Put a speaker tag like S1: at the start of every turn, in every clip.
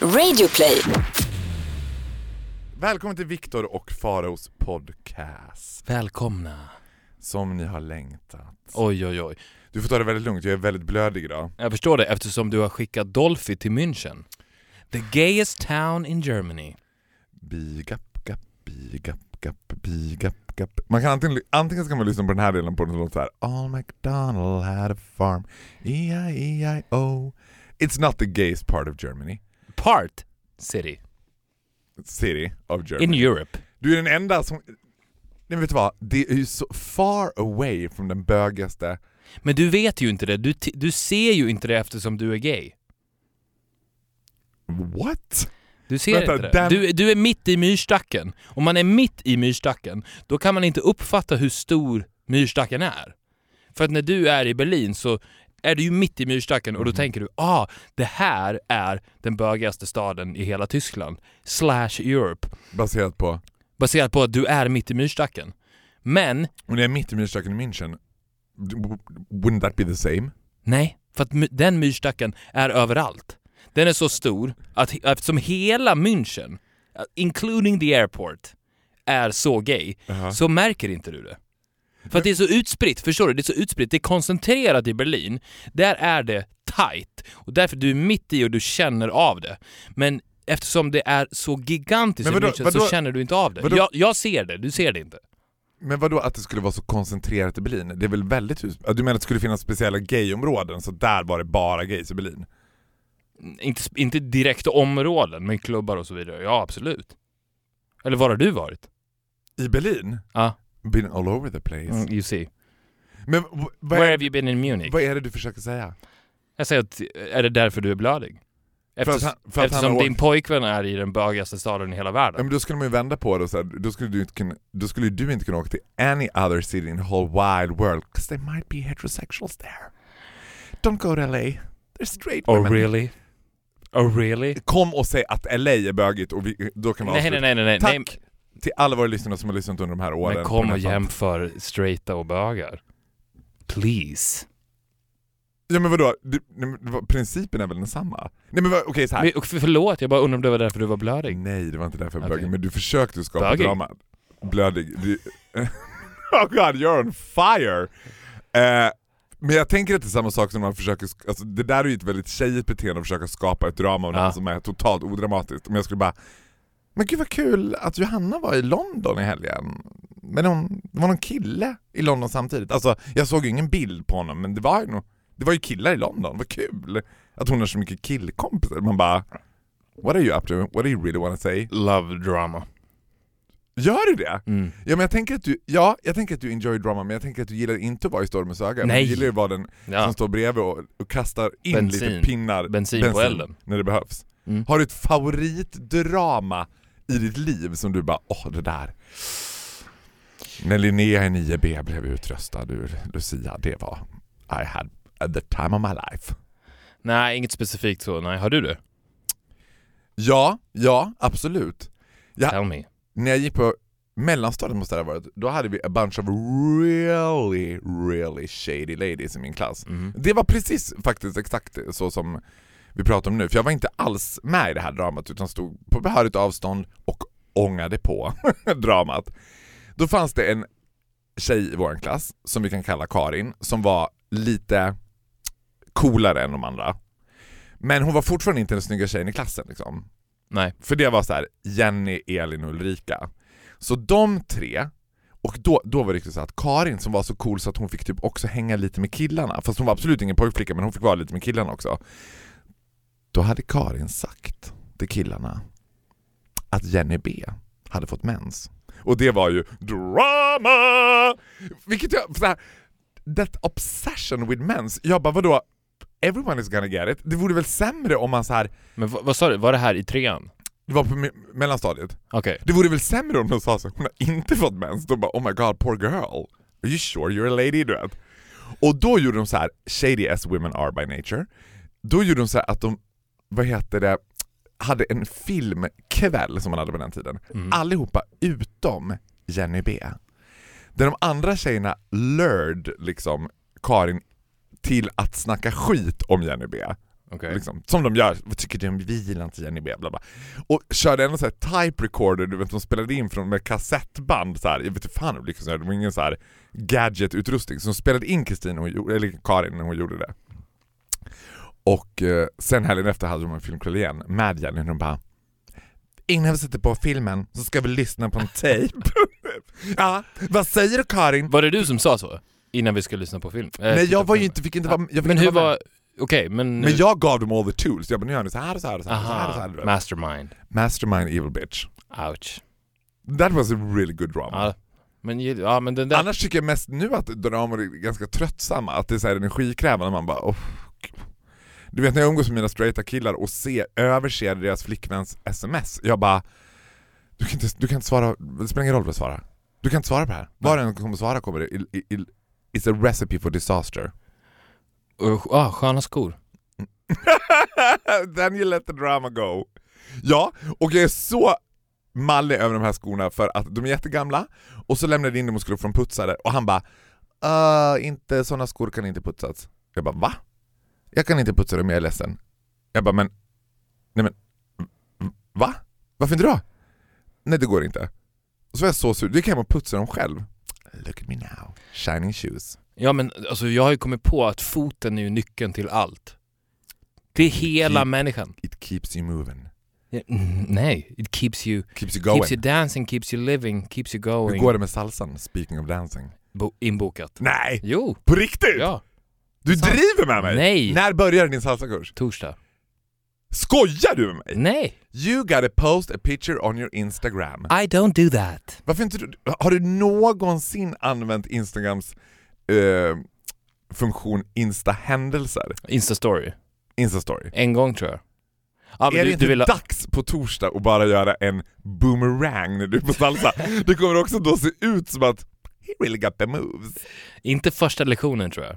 S1: Radioplay.
S2: Välkommen till Viktor och Faraos podcast.
S3: Välkomna.
S2: Som ni har längtat.
S3: Oj, oj, oj.
S2: Du får ta det väldigt lugnt, jag är väldigt blödig idag.
S3: Jag förstår det eftersom du har skickat Dolphy till München. The gayest town in Germany.
S2: Big up, gap, big up, gap, big up, gap. Man kan antingen, antingen ska man lyssna på den här delen på den som låter såhär All McDonald had a farm, E-I-E-I-O It's not the gayest part of Germany.
S3: Part city.
S2: City of
S3: In
S2: Germany.
S3: Europe.
S2: Du är den enda som... Nej, vet du vad? Det är ju så far away från den bögigaste...
S3: Men du vet ju inte det. Du, du ser ju inte det eftersom du är gay.
S2: What?
S3: Du ser
S2: Vänta,
S3: inte det.
S2: den-
S3: Du, du är mitt i myrstacken. Om man är mitt i myrstacken, då kan man inte uppfatta hur stor myrstacken är. För att när du är i Berlin så är du ju mitt i myrstacken och då tänker du ah, det här är den bögigaste staden i hela Tyskland. Slash Europe.
S2: Baserat på...
S3: Baserat på att du är mitt i myrstacken. Men,
S2: när jag är mitt i myrstacken i München, wouldn't that be the same?
S3: nej, för att den myrstacken är överallt. Den är så stor att eftersom hela München, uh, including the airport, är så gay,
S2: Jaha.
S3: så märker inte du det. För att det är så utspritt, förstår du? Det är så utspritt, det är koncentrerat i Berlin. Där är det tight och därför du är mitt i och du känner av det. Men eftersom det är så gigantiskt
S2: vadå-
S3: München
S2: vadå-
S3: så känner du inte av det. Jag, jag ser det, du ser det inte.
S2: Men vadå att det skulle vara så koncentrerat i Berlin? Det är väl väldigt Du menar att det skulle finnas speciella gayområden, så där var det bara gays i Berlin?
S3: Inte, inte direkt områden, men klubbar och så vidare. Ja, absolut. Eller var har du varit?
S2: I Berlin?
S3: Ja,
S2: Been all over the place.
S3: mm, you see.
S2: Men vad
S3: Where
S2: är,
S3: have you been in Munich?
S2: vad är det du försöker säga?
S3: Jag säger att, är det därför du är blödig?
S2: För att han- för att
S3: eftersom din
S2: åkt-
S3: pojkvän är i den bögigaste staden i hela
S2: Ja,
S3: världen.
S2: men då skulle man ju vända på det och så här, då skulle du inte kunna, då skulle du inte kunna åka till any other city in the whole wide world, 'cause there might be heterosexuals there. Don't go to LA, they're straight
S3: Oh
S2: women.
S3: really? Oh really?
S2: Kom och säg att LA är bögigt och vi, då kan vi
S3: Nej, nej, nej, nej, nej.
S2: Tack till alla våra lyssnare som har lyssnat under de här åren.
S3: Men kom och jämför straighta och bögar. Please.
S2: Ja men vadå, Du- principen är väl densamma? Nej men okej så här.
S3: Men, och för- förlåt, jag bara undrar om det var därför du var blödig.
S2: Nej det var inte därför jag
S3: Okej.
S2: bögig, men du försökte skapa
S3: Bögig?
S2: drama. Blödig. Du... oh god, you're on fire! Eh, men jag tänker att det är samma sak som man försöker, alltså det där är ju ett väldigt tjejigt beteende att försöka skapa ett drama om
S3: Ja.
S2: något som är totalt odramatiskt. Om jag skulle bara men gud vad kul att Johanna var i London i helgen. Men hon, det var någon kille i London samtidigt. Alltså jag såg ju ingen bild på honom men det var ju, det var ju killar i London, vad kul! Att hon har så mycket killkompisar. Man bara What are you up to? What do you really want to say?
S3: Love drama.
S2: Gör du det?
S3: Mm.
S2: Ja men jag tänker att du, ja, jag tänker att du enjoy drama men jag tänker att du gillar inte att vara i stormens öga. Men
S3: Nej.
S2: Du gillar ju att vara den
S3: Ja.
S2: som står bredvid och, och kastar in
S3: Bensin.
S2: lite pinnar,
S3: Bensin på elden.
S2: när det behövs.
S3: Mm.
S2: Har du ett favoritdrama i ditt liv som du bara, åh det där. När Linnea i 9B blev utröstad ur Lucia, det var I had the time of my life.
S3: Nej, inget specifikt så. Nej, har du det?
S2: Ja, ja absolut. Ja.
S3: Tell me.
S2: När jag gick på mellanstadiet måste det ha varit, då hade vi a bunch of really, really shady ladies i min klass.
S3: Mhm.
S2: Det var precis faktiskt exakt så som vi pratar om nu, för jag var inte alls med i det här dramat utan stod på behörigt avstånd och ångade på dramat. Då fanns det en tjej i vår klass, som vi kan kalla Karin, som var lite coolare än de andra. Men hon var fortfarande inte den snygga tjejen i klassen liksom.
S3: Nej.
S2: För det var så här: Jenny, Elin och Ulrika. Så de tre, och då, då var det riktigt så att Karin som var så cool så att hon fick typ också hänga lite med killarna, fast hon var absolut ingen pojkflicka men hon fick vara lite med killarna också. Då hade Karin sagt till killarna att Jenny B hade fått mens. Och det var ju drama! Vilket jag, så här, that obsession with mens, jag bara vadå? Everyone is gonna get it. Det vore väl sämre om man så här
S3: Men vad, sa du? Var det här i trean?
S2: det var på me- mellanstadiet.
S3: Okej.
S2: Det vore väl sämre om de sa så hon har inte fått mens. De bara oh my god poor girl. Are you sure you're a lady? Du vet. Och då gjorde de så här, shady as women are by nature. Då gjorde de så här att de, vad heter det, hade en filmkväll som man hade på den tiden.
S3: Mm.
S2: Allihopa utom Jenny B. Där de andra tjejerna lured liksom Karin till att snacka skit om Jenny B.
S3: Okej.
S2: Liksom, som de gör, vad tycker du om bilen till Jenny B? Bla bla. Och körde här type recorder, du vet de spelade in från med kassettband så här. jag vet inte fan hur de lyckades göra det, det var ingen så här gadget-utrustning. Så de spelade in Kristin, eller Karin när hon gjorde det. Och eh, sen helgen efter hade de en filmkväll igen med Jenny och de bara Innan vi sätter på filmen så ska vi lyssna på en tape. ja, vad säger du Karin?
S3: Var det du som sa så? Innan vi skulle lyssna på film? Eh,
S2: Nej jag var ju inte, fick inte vara, jag fick
S3: Men
S2: inte
S3: hur
S2: vara med.
S3: var... Okej, men...
S2: Men jag gav dem all the tools, jag bara nu gör ni så här och så här och så här, och så här, och så här, vet.
S3: mastermind.
S2: Mastermind evil bitch.
S3: Ouch.
S2: That was a really good drama.
S3: Ja, men, ja, men den där...
S2: Annars tycker jag mest nu att dramor är ganska tröttsamma, att det är så här energikrävande, man bara oh. Du vet när jag umgås med mina straighta killar och se, överser deras flickväns sms, jag bara du kan, inte, du kan inte svara, det spelar ingen roll vad du svarar. Du kan inte svara på det här. Vad den kommer svara kommer det, it's a recipe for disaster.
S3: Usch, ah, sköna skor.
S2: Then you let the drama go. Ja, och jag är så mallig över de här skorna för att de är jättegamla och så lämnade jag in dem och skulle få dem putsade och han bara uh, inte sådana skor kan inte putsas. Jag bara va? Jag kan inte putsa dem, jag är ledsen. Jag bara men, nej men, va? Varför inte då? Nej det går inte. Och så var jag så sur, då gick jag hem och putsade dem själv. Look at me now, shining shoes.
S3: Ja men alltså jag har ju kommit på att foten är ju nyckeln till allt. Det är hela
S2: Keep-
S3: människan.
S2: It keeps you moving,
S3: Ja, Nej, it keeps you,
S2: keeps you going.
S3: keeps you dancing, keeps you living, keeps you
S2: Hur
S3: going.
S2: går det med salsan, speaking of dancing?
S3: Bo- inbokat.
S2: Nej!
S3: Jo,
S2: På riktigt?
S3: ja.
S2: Du
S3: Sant.
S2: driver med mig?
S3: Nej.
S2: När börjar din salsakurs?
S3: Torsdag.
S2: Skojar du med mig?
S3: Nej,
S2: You gotta post a picture on your Instagram.
S3: I don't do that.
S2: Varför inte du, har du någonsin använt Instagrams eh, funktion Insta-händelser?
S3: Insta-story.
S2: Insta-story?
S3: En gång tror jag. Ja,
S2: är det
S3: du,
S2: inte
S3: du vill
S2: dags på torsdag att bara göra en boomerang när du är på salsa? det kommer också då se ut som att he really got the moves.
S3: Inte första lektionen tror jag.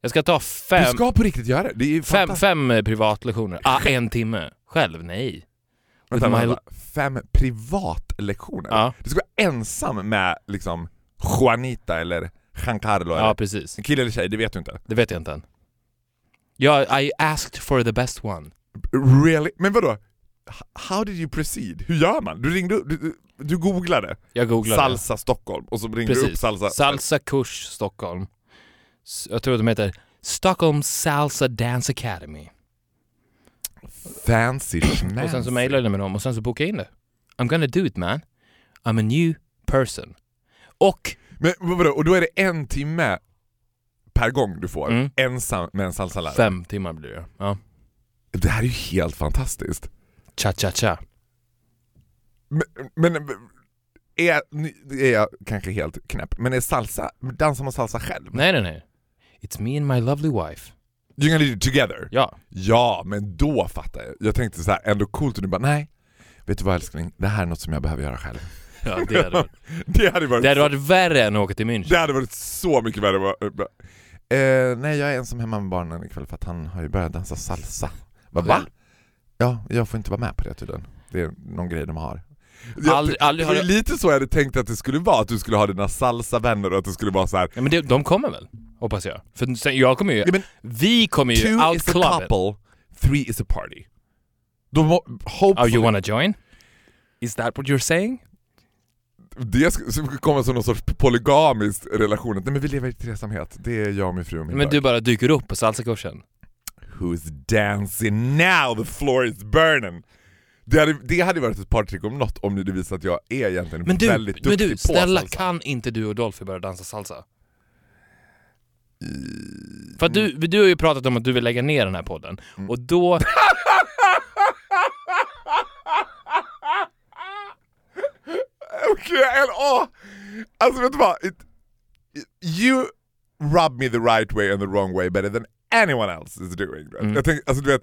S3: Jag ska ta
S2: Du
S3: fem,
S2: ska på riktigt göra det. det är
S3: fem, fem eh, privatlektioner. Ah, en timme. Själv? Nej.
S2: Vänta,
S3: my-.
S2: Fem privatlektioner?
S3: Ja,
S2: Du ska vara ensam med liksom Juanita eller Giancarlo
S3: ja
S2: eller
S3: precis.
S2: en kille eller tjej, det vet du inte.
S3: Det vet jag inte än. Ja, I asked for the best one.
S2: Really? Men vadå? How did you proceed? Hur gör man? Du ringde du, du googlade
S3: Jag googlade.
S2: Salsa Stockholm och så ringde du upp
S3: Precis.
S2: Salsa...
S3: Salsa kurs Stockholm. Jag tror att de heter Stockholm Salsa Dance Academy.
S2: Fancy
S3: Och sen så
S2: schmancy.
S3: mejlade jag med dem och sen så bokade jag in det. I'm gonna do it man. I'm a new person. Och,
S2: Men vadå, och då är det en timme per gång du får,
S3: Mm.
S2: ensam med en salsalärare?
S3: fem timmar blir det. Ja.
S2: Det här är ju helt fantastiskt.
S3: Cha-cha-cha.
S2: Men, men är, är jag kanske helt knäpp, men är salsa, dansar man salsa själv?
S3: Nej, nej, nej. It's me and my lovely wife.
S2: You're gonna do it together?
S3: Ja.
S2: Ja, men då fattar jag. Jag tänkte så här, ändå coolt och du bara nej, vet du vad älskling, det här är något som jag behöver göra själv.
S3: ja det, hade varit,
S2: Det hade varit,
S3: det hade varit värre än att åka till München.
S2: det hade varit så mycket värre. vad- Eh, nej, jag är ensam hemma med barnen ikväll för att han har ju börjat dansa salsa. Va? va? Ja, jag får inte vara med på det tydligen. Det är någon grej de har. Jag,
S3: Aldrig- aldrig
S2: det var lite så jag hade tänkt att det skulle vara, att du skulle ha dina salsa-vänner och att det skulle vara så här.
S3: Ja, men det, de kommer väl? Hoppas jag. För sen, jag kommer ju...
S2: Ja, men
S3: vi kommer ju
S2: Two is a
S3: outclubba it.
S2: couple, three is a party. Då må,
S3: Oh,
S2: hopefully,
S3: you wanna join? Is that what you're saying?
S2: det ska komma som någon sorts polygamisk relation. Nej men vi lever i tresamhet, det är jag, min fru och min
S3: Men
S2: bög.
S3: du bara dyker upp på salsakursen.
S2: Who's dancing now? The floor is burning! Det hade, det hade varit ett partytrick om något om det visar att jag är egentligen
S3: Men du,
S2: väldigt duktig
S3: men du
S2: på
S3: snälla
S2: salsa.
S3: kan inte du och Dolphy börja dansa salsa? För att du, du har ju pratat om att du vill lägga ner den här podden,
S2: Mm.
S3: och då...
S2: Okej, okay, åh! Alltså vet du vad? It, you rub me the right way and the wrong way better than anyone else is doing.
S3: Mm.
S2: Jag, tänk, alltså, du vet,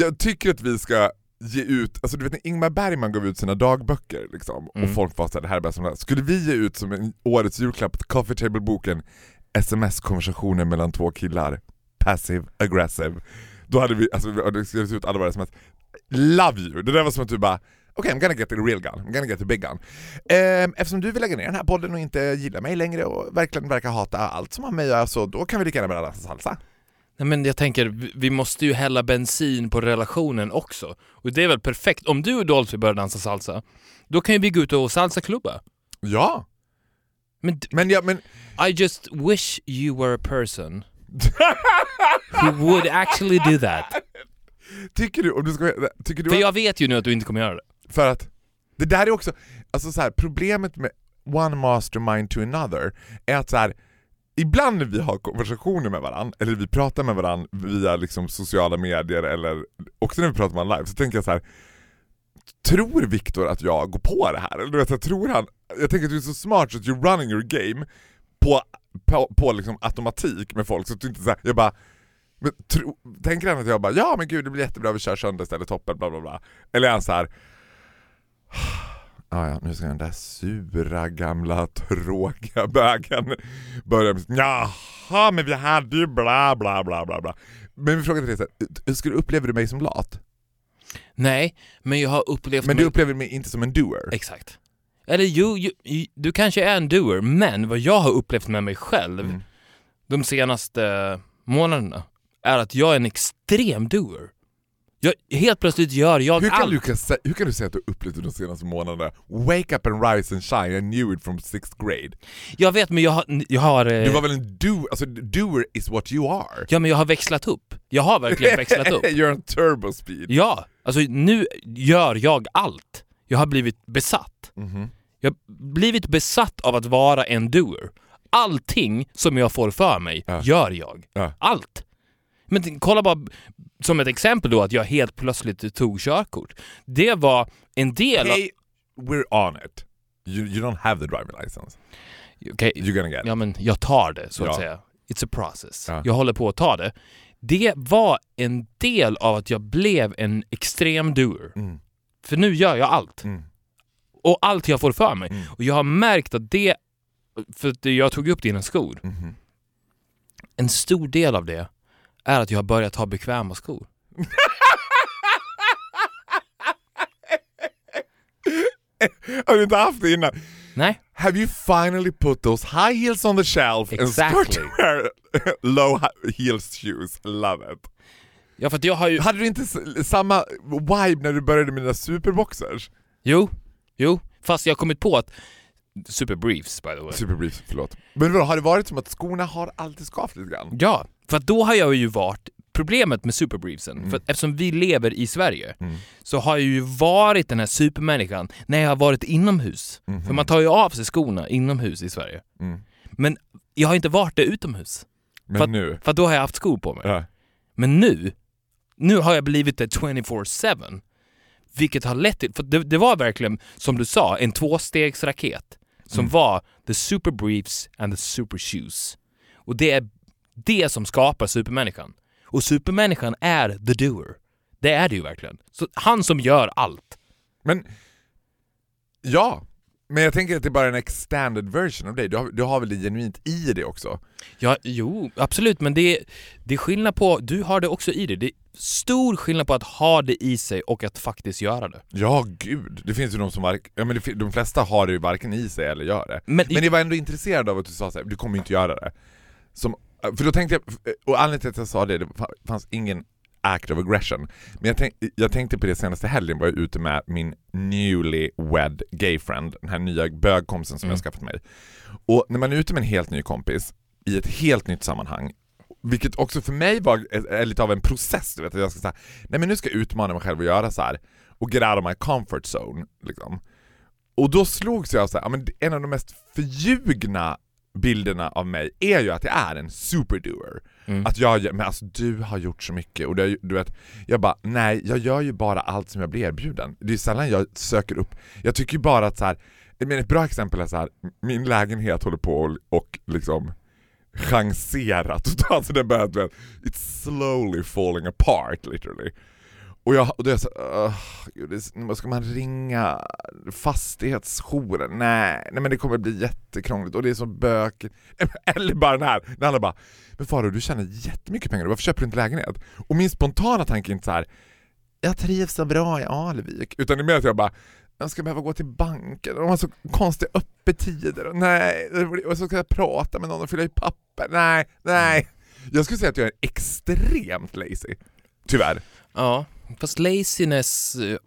S2: jag tycker att vi ska ge ut, alltså du vet när Ingmar Bergman gav ut sina dagböcker liksom,
S3: Mm.
S2: och folk var såhär, det här är bäst som det här. Skulle vi ge ut som en årets julklapp, Coffee Table-boken, sms-konversationer mellan två killar, passive aggressive, då hade vi, alltså det skulle se ut alla våra sms. Love you! Det där var som att du bara Okej, I'm gonna get the real gun, I'm gonna get the big gun. Ehm, eftersom du vill lägga ner den här podden och inte gillar mig längre och verkligen verkar hata allt som har med att göra så då kan vi lika gärna börja dansa salsa.
S3: Nej men jag tänker, vi- måste ju hälla bensin på relationen också. Och det är väl perfekt. Om du och Dolphy börjar dansa salsa, då kan ju vi gå ut och salsa-klubba.
S2: Ja,
S3: Men
S2: men, ja, men
S3: I just wish you were a person who would actually do that.
S2: tycker du, om du ska, tycker du
S3: För
S2: att-
S3: jag vet ju nu att du inte kommer göra det.
S2: För att det där är också, alltså så här, problemet med one mastermind to another är att så här, ibland när vi har konversationer med varandra, eller vi pratar med varandra via liksom sociala medier eller också när vi pratar med varandra live, så tänker jag så här. Tror Viktor att jag går på det här? Eller du vet, jag tror han, jag tänker att du är så smart så att you're running your game på, på, på liksom automatik med folk så att du inte såhär, jag bara men tro, tänker han att jag bara ja men gud det blir jättebra, vi kör söndag istället, toppen, bla bla bla. Eller är han såhär... Ah, ja, nu ska den där sura gamla tråkiga bögen börja med Jaha, men vi hade ju bla bla bla bla bla. Men vi frågar till dig, upplever du mig som lat?
S3: Nej, men jag har upplevt
S2: Men
S3: mig...
S2: du upplever mig inte som en doer?
S3: Exakt. Eller jo, du kanske är en doer, men vad jag har upplevt med mig själv
S2: Mm.
S3: de senaste månaderna är att jag är en extrem doer. Jag, helt plötsligt gör jag
S2: Hur kan,
S3: allt.
S2: du, kan hur kan du säga att du upplevt de senaste månaderna? Wake up and rise and shine, I knew it from sixth grade.
S3: Jag vet, men jag har... Jag har eh,
S2: Du var väl en do, alltså doer is what you are?
S3: Ja, men jag har växlat upp. Jag har verkligen växlat upp.
S2: You're on turbo speed.
S3: Ja, alltså nu gör jag allt. Jag har blivit besatt.
S2: Mhm.
S3: Jag har blivit besatt av att vara en doer. Allting som jag får för mig
S2: Ja.
S3: gör jag.
S2: Ja.
S3: Allt. Men kolla bara som ett exempel då att jag helt plötsligt tog körkort. Det var en del
S2: Hey, we're on it. You, you don't have the driving license.
S3: av... Okej,
S2: You're gonna get it.
S3: ja men jag tar det så att
S2: Ja.
S3: säga. It's a process.
S2: Ja.
S3: Jag håller på att ta det. Det var en del av att jag blev en extrem doer.
S2: Mm.
S3: För nu gör jag allt.
S2: Mm.
S3: Och allt jag får för mig.
S2: Mm.
S3: Och jag har märkt att det, för att jag tog upp dina skor,
S2: Mhm.
S3: en stor del av det är att jag har börjat ha bekväma skor.
S2: Har du inte haft det innan?
S3: Nej?
S2: Have you finally put those high heels on the shelf and
S3: Exactly.
S2: start to wear low heels shoes? Love it.
S3: Ja, för jag har ju...
S2: Hade du inte samma vibe när du började med dina superboxers?
S3: Jo, jo. Fast jag har kommit på att... Super briefs by the way.
S2: Superbriefs, förlåt. Men vadå, har det varit som att skorna har alltid skavt lite grann?
S3: Ja, för då har jag ju varit... Problemet med superbriefsen,
S2: Mm.
S3: för att eftersom vi lever i Sverige,
S2: Mm.
S3: så har jag ju varit den här supermänniskan när jag har varit inomhus.
S2: Mhm.
S3: För man tar ju av sig skorna inomhus i Sverige.
S2: Mm.
S3: Men jag har inte varit det utomhus.
S2: Men
S3: För
S2: nu?
S3: För då har jag haft skor på mig.
S2: Ja.
S3: Men nu, nu har jag blivit det 24-7. Vilket har lett till, för det, det var verkligen, som du sa, en tvåstegsraket. Som
S2: Mm.
S3: var the super briefs and the super shoes. Och det är det som skapar supermänniskan. Och supermänniskan är the doer. Det är det ju verkligen. Så han som gör allt.
S2: Men, ja. Men jag tänker att det är bara en extended version av dig. Du har, du har väl det genuint i det också?
S3: Ja, jo, absolut, men det det är skillnad på, du har det också i dig. Det är stor skillnad på att ha det i sig och att faktiskt göra det.
S2: Ja, gud. Det finns ju de som vark, ja, men det, de flesta har det ju varken i sig eller gör det.
S3: Men,
S2: Men jag var ändå intresserad av att du sa så här, du kommer inte göra det. Som, för då tänkte jag, och anledningen till att jag sa det, det fanns ingen act of aggression. Men jag, tänk, jag tänkte på det senaste helgen, var jag ute med min newly wed gay friend, den här nya bögkompisen som
S3: Mm.
S2: jag skaffat mig. Och när man är ute med en helt ny kompis, i ett helt nytt sammanhang, vilket också för mig var är, är lite av en process, du vet, att jag ska säga, nej men nu ska jag utmana mig själv och göra så här och get out of my comfort zone. Liksom. Och då slogs jag av så här, en av de mest förljugna bilderna av mig är ju att jag är en superdoer.
S3: Mm.
S2: Att jag, men alltså du har gjort så mycket och det, du vet, jag bara nej, jag gör ju bara allt som jag blir erbjuden. Det är sällan jag söker upp, jag tycker ju bara att så här, men ett bra exempel är så här, min lägenhet håller på och, och liksom chansera totalt, alltså den börjar, it's slowly falling apart literally. Och jag, och jag uh, gud, det, ska man ringa fastighetsjouren? Nej, nej men det kommer bli jättekrångligt och det är så bökigt. Eller bara den här, när alla bara Men Faro du tjänar jättemycket pengar, varför köper du inte lägenhet? Och min spontana tanke är inte så här. Jag trivs så bra i Alvik, utan det är mer att jag bara jag ska behöva gå till banken, de har så konstiga öppettider, och nej, och så ska jag prata med någon och fylla i papper, nej, nej. Jag skulle säga att jag är extremt lazy. Tyvärr.
S3: Ja, fast laziness, eh,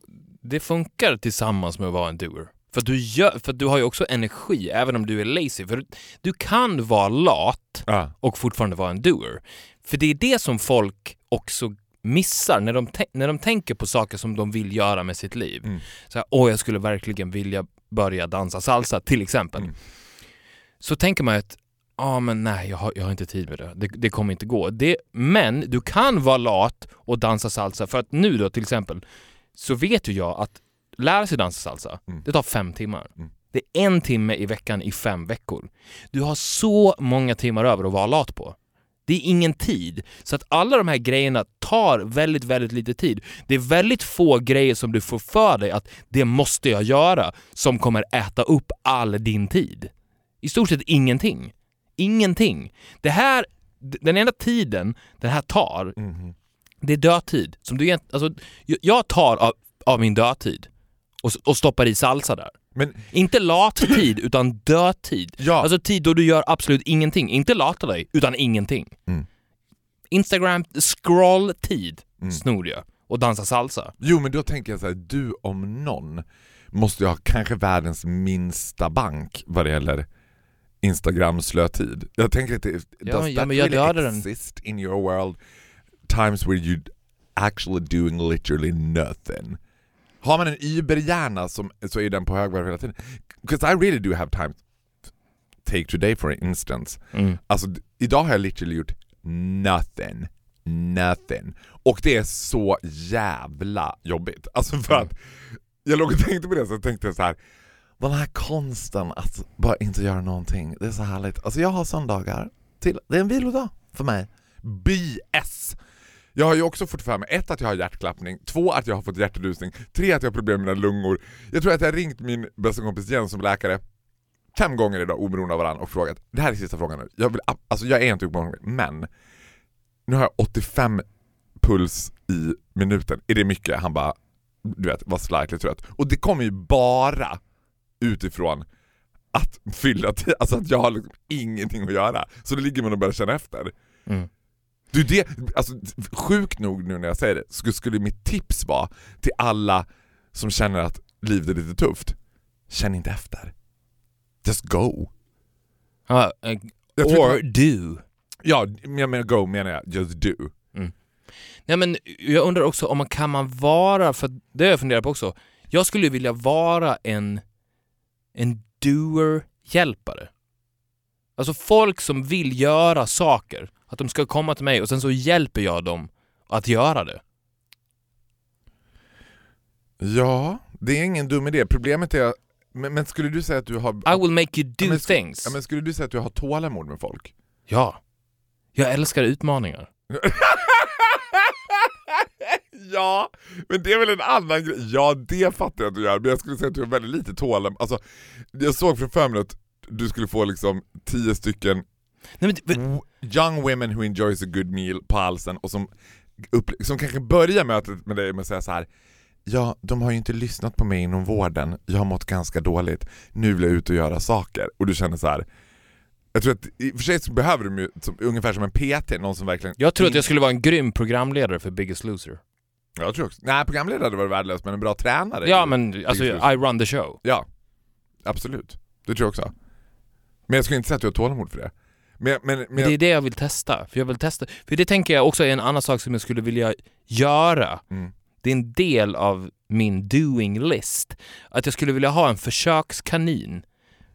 S3: det funkar tillsammans med att vara en doer. För du, gör, för du har ju också energi även om du är lazy. För du kan vara lat och fortfarande vara en doer. För det är det som folk också missar när de, när de tänker på saker som de vill göra med sitt liv.
S2: Mm.
S3: Så här, åh jag skulle verkligen vilja börja dansa salsa till exempel.
S2: Mm.
S3: Så tänker man att, ja men nej jag har, jag har inte tid med det. det, det kommer inte gå. Det, men du kan vara lat och dansa salsa för att nu då till exempel så vet ju jag att lära sig dansa salsa,
S2: Mm.
S3: det tar fem timmar.
S2: Mm.
S3: Det är en timme i veckan i fem veckor. Du har så många timmar över att vara lat på. Det är ingen tid. Så att alla de här grejerna tar väldigt, väldigt lite tid. Det är väldigt få grejer som du får för dig att det måste jag göra som kommer äta upp all din tid. I stort sett ingenting. Ingenting. Det här, den enda tiden det här tar,
S2: Mhm.
S3: det är dödtid. Som du, alltså, jag- jag tar av, av min dödtid och, och stoppar i salsa där.
S2: Men
S3: Inte lat tid, utan dödtid.
S2: ja,
S3: Alltså tid då du gör absolut ingenting. Inte lata dig, utan ingenting.
S2: Mm.
S3: Instagram scroll-tid
S2: Mm.
S3: snor jag och dansar salsa.
S2: jo men då tänker jag så här, du om någon måste ju ha kanske världens minsta bank vad det gäller Instagram slötid. Jag tänker att det, does
S3: ja,
S2: that
S3: jag
S2: really
S3: dödar den.
S2: exist in your world? Times where you actually doing literally nothing. Har man en überhjärna som, så är den på högvarv hela tiden. Because I really do have time. Take today for instance.
S3: Mm.
S2: Alltså idag har jag literally gjort nothing. Nothing. Och det är så jävla jobbigt. Alltså för
S3: Mm.
S2: att jag låg och tänkte på det så tänkte jag så här. Den här konsten att bara inte göra någonting, det är så härligt. Alltså jag har söndagar till, det är en vilodag för mig. BS! Jag har ju också fått för mig, ett att jag har hjärtklappning, två att jag har fått hjärtlusning, tre att jag har problem med mina lungor. Jag tror att jag har ringt min bästa kompis Jens som läkare fem gånger idag oberoende av varandra och frågat, det här är sista frågan nu, jag, vill, alltså jag är inte uppmärksam, men nu har jag 85 puls i minuten, är det mycket? Han bara, du vet, var slightly trött. Och det kommer ju bara utifrån att fylla tid, alltså att jag har liksom ingenting att göra. Så då ligger man och börjar känna efter.
S3: Mm.
S2: Du, det, alltså, sjukt nog nu när jag säger det, skulle, skulle mitt tips vara till alla som känner att livet är lite tufft, känn inte efter. Just go. Jag tror
S3: or do.
S2: Ja, jag menar go menar jag, just do.
S3: Nej men jag undrar också om man kan man vara, för det har jag funderat på också. Jag skulle vilja vara en, en doer-hjälpare. Alltså folk som vill göra saker, att de ska komma till mig och sen så hjälper jag dem att göra det.
S2: Ja, det är ingen dum idé. Problemet är, men, men skulle du säga att du har...
S3: I will make you do
S2: Ja, men
S3: things.
S2: Ja, men skulle du säga att du har tålamod med folk?
S3: Ja. Jag älskar utmaningar.
S2: ja, men det är väl en annan grej. Ja, det fattar jag att du gör, men jag skulle säga att du har väldigt lite tålamod. Alltså, jag såg för mig att du skulle få liksom tio stycken
S3: Nej, men,
S2: young women who enjoys a good meal på halsen och som, som kanske börjar mötet med dig med att säga så här. Ja, de har ju inte lyssnat på mig inom vården. Jag har mått ganska dåligt. Nu vill jag ut och göra saker. Och du känner så här. Jag tror att i och för sig så behöver de ju som, ungefär som en PT, någon som verkligen...
S3: jag tror att jag skulle vara en grym programledare för Biggest Loser.
S2: Jag tror också. Nej, programledare hade varit värdelöst, men en bra tränare.
S3: Ja men alltså. I run the show.
S2: Ja, absolut. Det tror jag också. Men jag skulle inte säga att du har tålamod för det. Men, men, men,
S3: Men det är det jag vill testa. För jag vill testa. För det tänker jag också är en annan sak som jag skulle vilja göra.
S2: mm.
S3: Det är en del av min doing list. Att jag skulle vilja ha en försökskanin.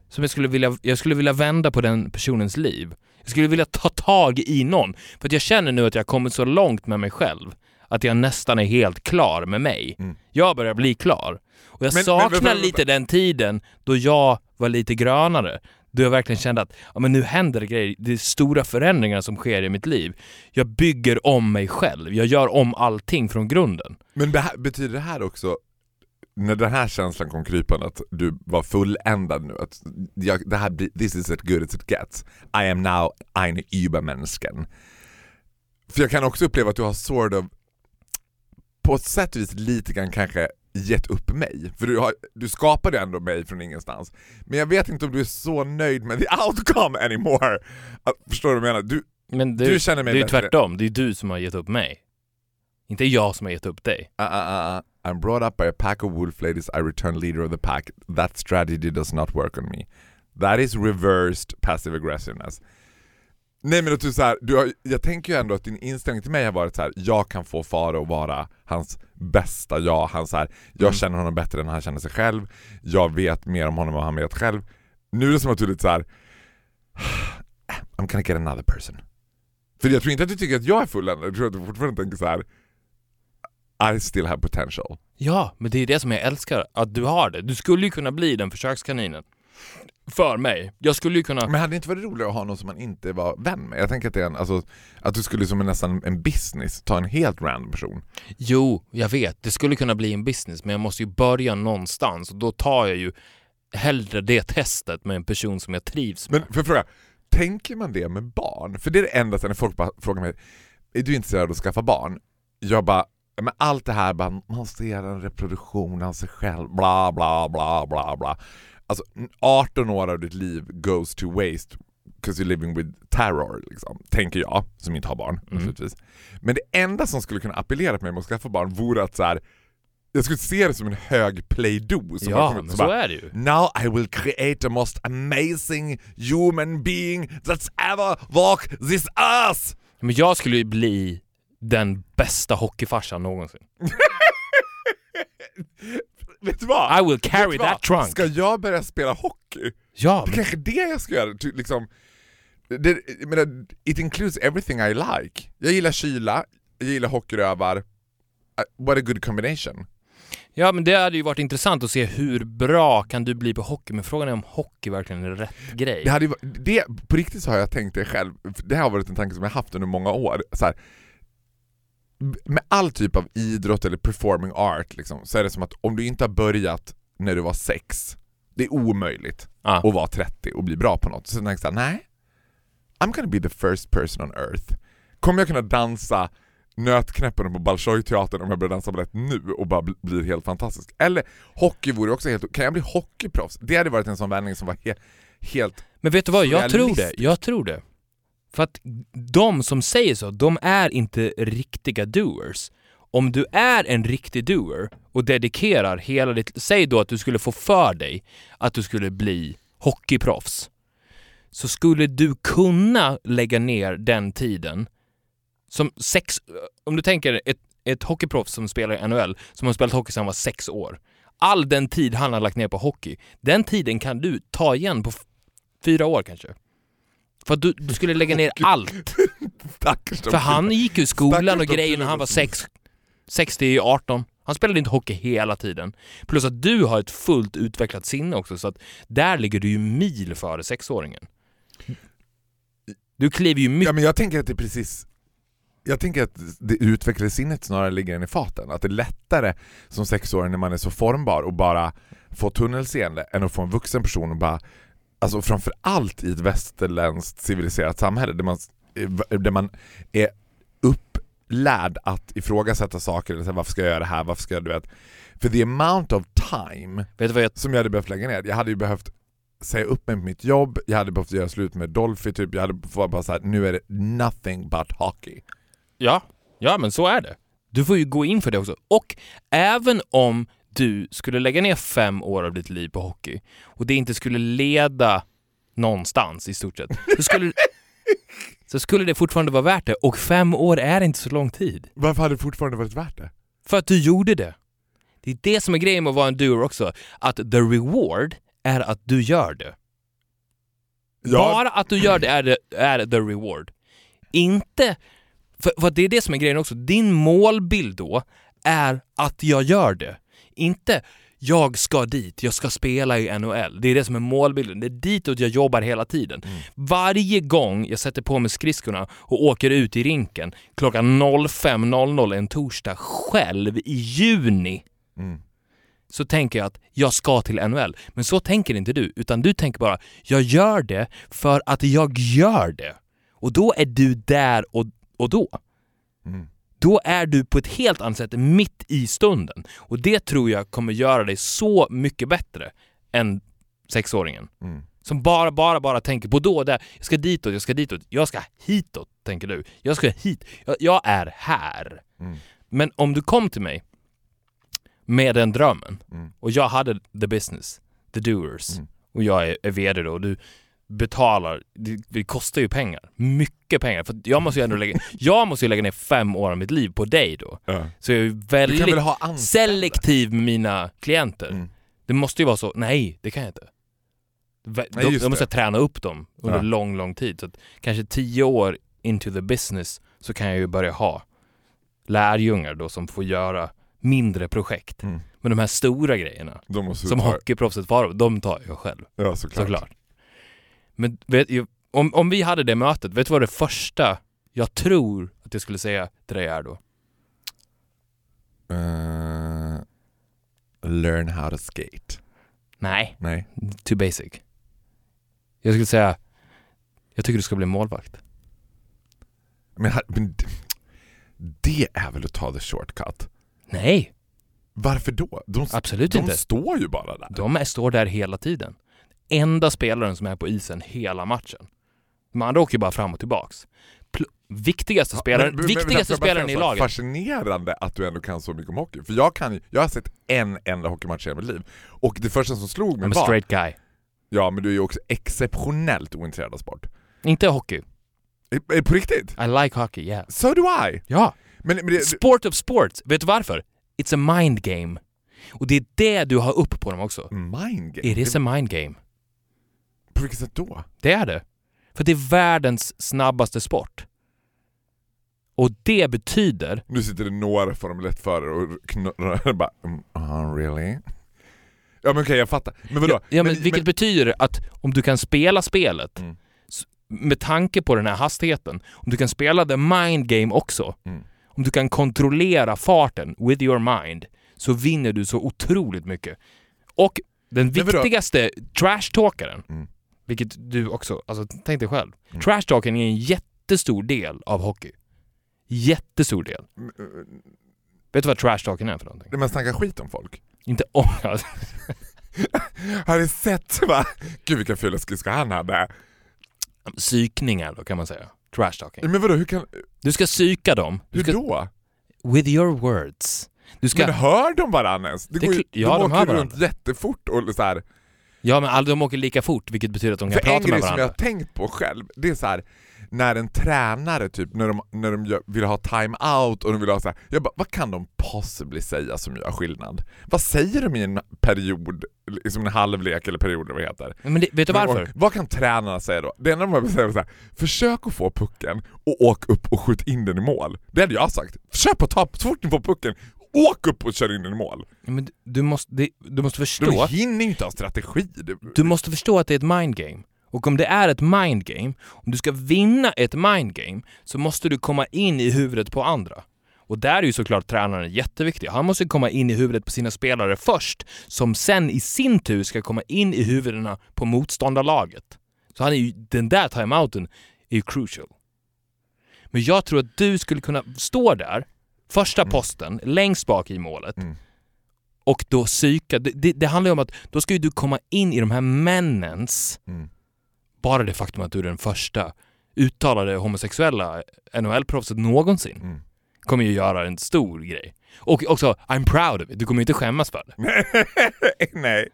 S3: Som jag skulle vilja, jag skulle vilja vända på den personens liv. Jag skulle vilja ta tag i någon. För att jag känner nu att jag har kommit så långt med mig själv. Att jag nästan är helt klar med mig.
S2: Mm.
S3: Jag börjar bli klar. Och jag
S2: Men- men-
S3: saknar
S2: vänta, vänta.
S3: lite den tiden då jag var lite grönare. Då jag verkligen kände att ja, men nu händer det grejer. Det är stora förändringar som sker i mitt liv. Jag bygger om mig själv. Jag gör om allting från grunden.
S2: men det här, betyder det här också, när den här känslan kom krypande, att du var fulländad nu? Att jag, det här, this is as good as it gets. I am now ein Übermensken. För jag kan också uppleva att du har sort of, på ett sätt och vis lite grann kanske gett upp mig. För du, har, du skapade ändå mig från ingenstans. Men jag vet inte om du är så nöjd med the outcome anymore. Att, förstår du vad jag menar? Du,
S3: Men
S2: Du,
S3: du,
S2: känner
S3: det
S2: mig
S3: är ju tvärtom, det är du som har gett upp mig. Inte jag som har gett upp dig.
S2: Uh, uh, uh. I'm brought up by a pack of wolf ladies, I return leader of the pack. That strategy does not work on me. That is reversed passive aggressiveness. Nej men att du så här, du har, jag tänker ju ändå att din inställning till mig har varit så här: jag kan få Faro att vara hans bästa jag, han så här, jag
S3: Mm.
S2: känner honom bättre än han känner sig själv, jag vet mer om honom än han vet själv. Nu är det som att du är lite så här. I'm gonna get another person. För jag tror inte att du tycker att jag är fulländad, jag tror att du fortfarande tänker så här. I still have potential.
S3: Ja, men det är det som jag älskar, att du har det. Du skulle ju kunna bli den försökskaninen. För mig. Jag skulle ju kunna...
S2: Men hade det inte varit roligare att ha någon som man inte var vän med? Jag tänker att det är en, alltså, att du skulle som en, nästan en business ta en helt random person.
S3: Jo, jag vet. Det skulle kunna bli en business, men jag måste ju börja någonstans och då tar jag ju hellre det testet med en person som jag trivs med.
S2: Men för fråga, tänker man det med barn? För det är det enda när folk bara frågar mig, är du intresserad av att skaffa barn? Jag bara, men allt det här bara, man ser en reproduktion av sig själv, bla bla bla bla bla. Alltså 18 år av ditt liv goes to waste because you're living with terror, liksom, tänker jag, som inte har barn
S3: Mm.
S2: naturligtvis. Men det enda som skulle kunna appellera på mig med att skaffa barn vore att så här, jag skulle se det som en hög play-do som
S3: Ja,
S2: kommit, så
S3: så
S2: bara,
S3: är det ju.
S2: Now I will create the most amazing human being that's ever walked this earth!
S3: Men jag skulle ju bli den bästa hockeyfarsan någonsin.
S2: Vet du vad?
S3: I will carry that trunk.
S2: Ska jag börja spela hockey?
S3: Ja,
S2: Det är
S3: men,
S2: kanske det jag ska göra. Liksom, det, menar, it includes everything I like. Jag gillar kyla, jag gillar hockeyrövar. Uh, What a good combination.
S3: ja, men det hade ju varit intressant att se hur bra kan du bli på hockey, men frågan är om hockey verkligen är rätt grej.
S2: Det hade, det, på riktigt så har jag tänkt det själv, det här har varit en tanke som jag haft under många år. Så här, med all typ av idrott eller performing art liksom, så är det som att om du inte har börjat när du var sex, det är omöjligt
S3: Ja.
S2: att vara 30 och bli bra på något. Så jag jag, nej, I'm gonna be the first person on earth. Kommer jag kunna dansa Nötknäppen på Bolshoi-teatern om jag börjar dansa balett nu och bara bli- blir helt fantastisk? Eller hockey vore också helt... Kan jag bli hockeyproffs? Det hade varit en sån vändning som var he, helt
S3: Men vet du vad, jag tror det. Jag tror det. För att de som säger så, de är inte riktiga doers. Om du är en riktig doer och dedikerar hela ditt... Säg då att du skulle få för dig att du skulle bli hockeyproffs. Så skulle du kunna lägga ner den tiden som sex... Om du tänker ett, ett hockeyproffs som spelar i NHL, som har spelat hockey sedan han var sex år. All den tid han har lagt ner på hockey, den tiden kan du ta igen på fyra år kanske. För att du, du skulle lägga ner allt.
S2: stackars de
S3: För han gick ju i skolan
S2: Stackars
S3: och
S2: de
S3: grejer när han var sex, 60, 18. Han spelade inte hockey hela tiden. Plus att du har ett fullt utvecklat sinne också, så att där ligger du ju mil före sexåringen. Du kliver ju
S2: Ja
S3: mycket...
S2: men jag tänker att det är precis jag tänker att det utvecklade sinnet snarare ligger än i faten. Att det är lättare som sexåring när man är så formbar och bara få tunnelseende än att få en vuxen person och bara Alltså framför allt i ett västerländskt civiliserat samhälle där man, där man är upplärd att ifrågasätta saker, eller säga, varför ska jag göra det här, varför ska jag, du vet. För the amount of time
S3: Vet du vad jag...
S2: som jag hade behövt lägga ner. Jag hade ju behövt säga upp mig på mitt jobb, jag hade behövt göra slut med Dolphy, typ. jag hade fått bara såhär, nu är det nothing but hockey.
S3: Ja, ja men så är det. Du får ju gå in för det också. Och även om du skulle lägga ner fem år av ditt liv på hockey och det inte skulle leda någonstans i stort sett, så skulle, så skulle det fortfarande vara värt det. Och fem år är inte så lång tid.
S2: Varför hade det fortfarande varit värt det?
S3: För att du gjorde det. Det är det som är grejen med att vara en doer också. Att the reward är att du gör det. Bara att du gör det är, det är the reward. Inte... För, för det är det som är grejen också. Din målbild då är att jag gör det. Inte jag ska dit, jag ska spela i NHL. Det är det som är målbilden. Det är ditåt jag jobbar hela tiden. Varje gång jag sätter på mig skridskorna och åker ut i rinken klockan 05.00 en torsdag själv i juni
S2: Mm.
S3: så tänker jag att jag ska till NHL. Men så tänker inte du, utan du tänker bara jag gör det för att jag gör det. Och då är du där och, och då.
S2: Mm.
S3: Då är du på ett helt annat sätt mitt i stunden. Och det tror jag kommer göra dig så mycket bättre än sexåringen.
S2: Mm.
S3: Som bara, bara, bara tänker på då och där. Jag ska ditåt, jag ska ditåt, jag ska hitåt, tänker du. Jag ska hit. Jag, jag är här.
S2: Mm.
S3: Men om du kom till mig med den drömmen
S2: Mm.
S3: och jag hade the business, the doers
S2: Mm.
S3: och jag är, är VD då och du betalar, det, det kostar ju pengar. Mycket pengar. För jag måste ju ändå lägga, jag måste ju lägga ner fem år av mitt liv på dig då.
S2: Ja.
S3: Så jag är ju väldigt
S2: väl
S3: selektiv med mina klienter.
S2: Mm.
S3: Det måste ju vara så, nej det kan jag inte. Vä-
S2: Nej,
S3: då måste jag träna upp dem under
S2: Ja.
S3: lång, lång tid. Så att kanske tio år into the business så kan jag ju börja ha lärjungar då som får göra mindre projekt.
S2: Mm.
S3: Men de här stora grejerna, som hockeyproffset Farao, de tar jag själv.
S2: Ja, såklart.
S3: Såklart. Men vet, om, om vi hade det mötet, vet du vad det första jag tror att jag skulle säga till dig är då?
S2: Eh, learn how to skate.
S3: Nej,
S2: Nej.
S3: too basic. Jag skulle säga, jag tycker du ska bli målvakt.
S2: Men, men det är väl att ta the shortcut?
S3: Nej,
S2: Varför då? De,
S3: absolut
S2: de
S3: inte.
S2: står ju bara där.
S3: De är, står där hela tiden. Enda spelaren som är på isen hela matchen. De andra åker ju bara fram och tillbaks. Pl- viktigaste spelaren,
S2: Men- men- men-
S3: viktigaste
S2: bara
S3: spelaren i laget.
S2: Fascinerande att du ändå kan så mycket om hockey. För jag kan jag har sett en enda hockeymatch i hela mitt liv. Och det första som slog mig
S3: I'm a
S2: var,
S3: straight guy.
S2: ja men du är ju också exceptionellt ointresserad av sport.
S3: Inte hockey.
S2: Eh, På riktigt?
S3: I like hockey, yeah.
S2: So do I!
S3: Ja.
S2: Men, men det,
S3: Sport of sports. Vet du varför? It's a mind game. Och det är det du har upp på dem också.
S2: mind game?
S3: It is
S2: Det-
S3: a mind game.
S2: På vilket sätt då?
S3: Det är det. För det är världens snabbaste sport. Och det betyder...
S2: Nu sitter det några Formel 1-förare och knurrar bara uh, really? Ja men okej jag fattar. Men vadå?
S3: Ja, ja, men, vilket betyder att om du kan spela spelet
S2: Mm.
S3: med tanke på den här hastigheten, om du kan spela the mind game också,
S2: Mm.
S3: om du kan kontrollera farten with your mind, så vinner du så otroligt mycket. Och den
S2: Men
S3: viktigaste trash-talkaren,
S2: Mm.
S3: Vilket du också, alltså tänk dig själv.
S2: Mm.
S3: Trash-talken är en jättestor del av hockey. Jättestor del.
S2: Mm, eh,
S3: Vet du vad trash-talken är för någonting?
S2: När man snackar skit om folk.
S3: Inte om... Alltså,
S2: Har du sett va? Gud vilka fula skridskor han hade.
S3: psykningar då kan man säga. Trash-talking.
S2: Men vadå hur kan,
S3: Du ska psyka dem. Du
S2: hur
S3: ska,
S2: då?
S3: with your words. Du ska,
S2: Men hör de varandra ens? Det
S3: Det
S2: går ju,
S3: ja, de
S2: de åker runt jättefort och så här.
S3: Ja men alla de åker lika fort vilket betyder att de kan
S2: För en
S3: prata med
S2: grej som jag
S3: varandra.
S2: har tänkt på själv, det är så här när en tränare typ, när de, när de gör, vill ha time-out och de vill ha så här, jag bara, vad kan de possibly säga som gör skillnad? Vad säger de i en period, liksom en halvlek eller period eller vad det heter?
S3: Men det, vet du varför?
S2: och, vad kan tränarna säga då? Det enda de behöver säga är så här, försök att få pucken och åk upp och skjut in den i mål. Det hade jag sagt. Försök att ta, så fort ni får pucken, åk upp och kör in den i mål.
S3: Men du- måste, det, du måste
S2: De
S3: förstå,
S2: hinner ju inte ha strategi.
S3: Du måste förstå att det är ett mind game. Och om det är ett mind game, om du ska vinna ett mind game, så måste du komma in i huvudet på andra. Och där är ju såklart tränaren jätteviktig. Han måste komma in i huvudet på sina spelare först, som sen i sin tur ska komma in i huvudena på motståndarlaget. Så han är ju, den där timeouten är ju crucial. Men jag tror att du skulle kunna stå där, första
S2: Mm.
S3: posten, längst bak i målet,
S2: Mm.
S3: och då psyka. Det, det, det handlar ju om att då ska ju du komma in i de här männens,
S2: Mm.
S3: bara det faktum att du är den första uttalade homosexuella NHL-proffset någonsin
S2: Mm.
S3: kommer ju göra en stor grej. Och också, I'm proud of it. Du kommer ju inte skämmas för det.
S2: Nej.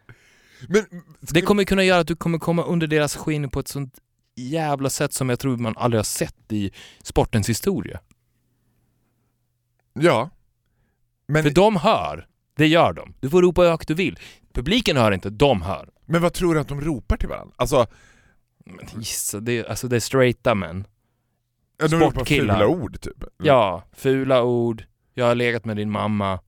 S2: Men
S3: Det kommer kunna göra att du kommer komma under deras skinn på ett sånt jävla sätt som jag tror man aldrig har sett i sportens historia.
S2: Ja. Men,
S3: För de hör. Det gör de. Du får ropa hur högt du vill. Publiken hör inte, de hör.
S2: men vad tror du att de ropar till varandra? Alltså,
S3: Men gissa, det, är- alltså det är straighta män.
S2: ja, de ropar fula ord typ.
S3: Ja, fula ord, jag har legat med din mamma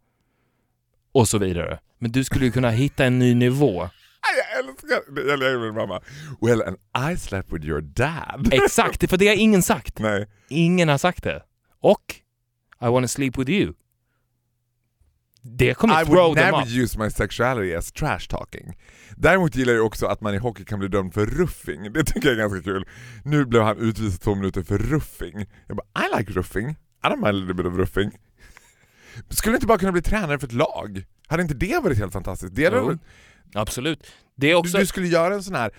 S3: och så vidare. Men du skulle ju kunna hitta en ny nivå.
S2: Jag älskar. Jag lever med min mamma. Well, and I slept with your dad.
S3: Exakt, för det har ingen sagt.
S2: Nej.
S3: Ingen har sagt det. Och I wanna sleep with you. Det kommer
S2: I
S3: throw
S2: would
S3: them
S2: never
S3: up.
S2: use my sexuality as trash talking. Däremot gillar jag också att man i hockey kan bli dömd för ruffing. Det tycker jag är ganska kul. Nu blev han utvisad två minuter för ruffing. Jag bara, I like ruffing. I don't mind a little bit of ruffing. Skulle inte bara kunna bli tränare för ett lag? Hade inte det varit helt fantastiskt? Det hade
S3: Absolut. Det är
S2: Du,
S3: också...
S2: du skulle göra en sån här,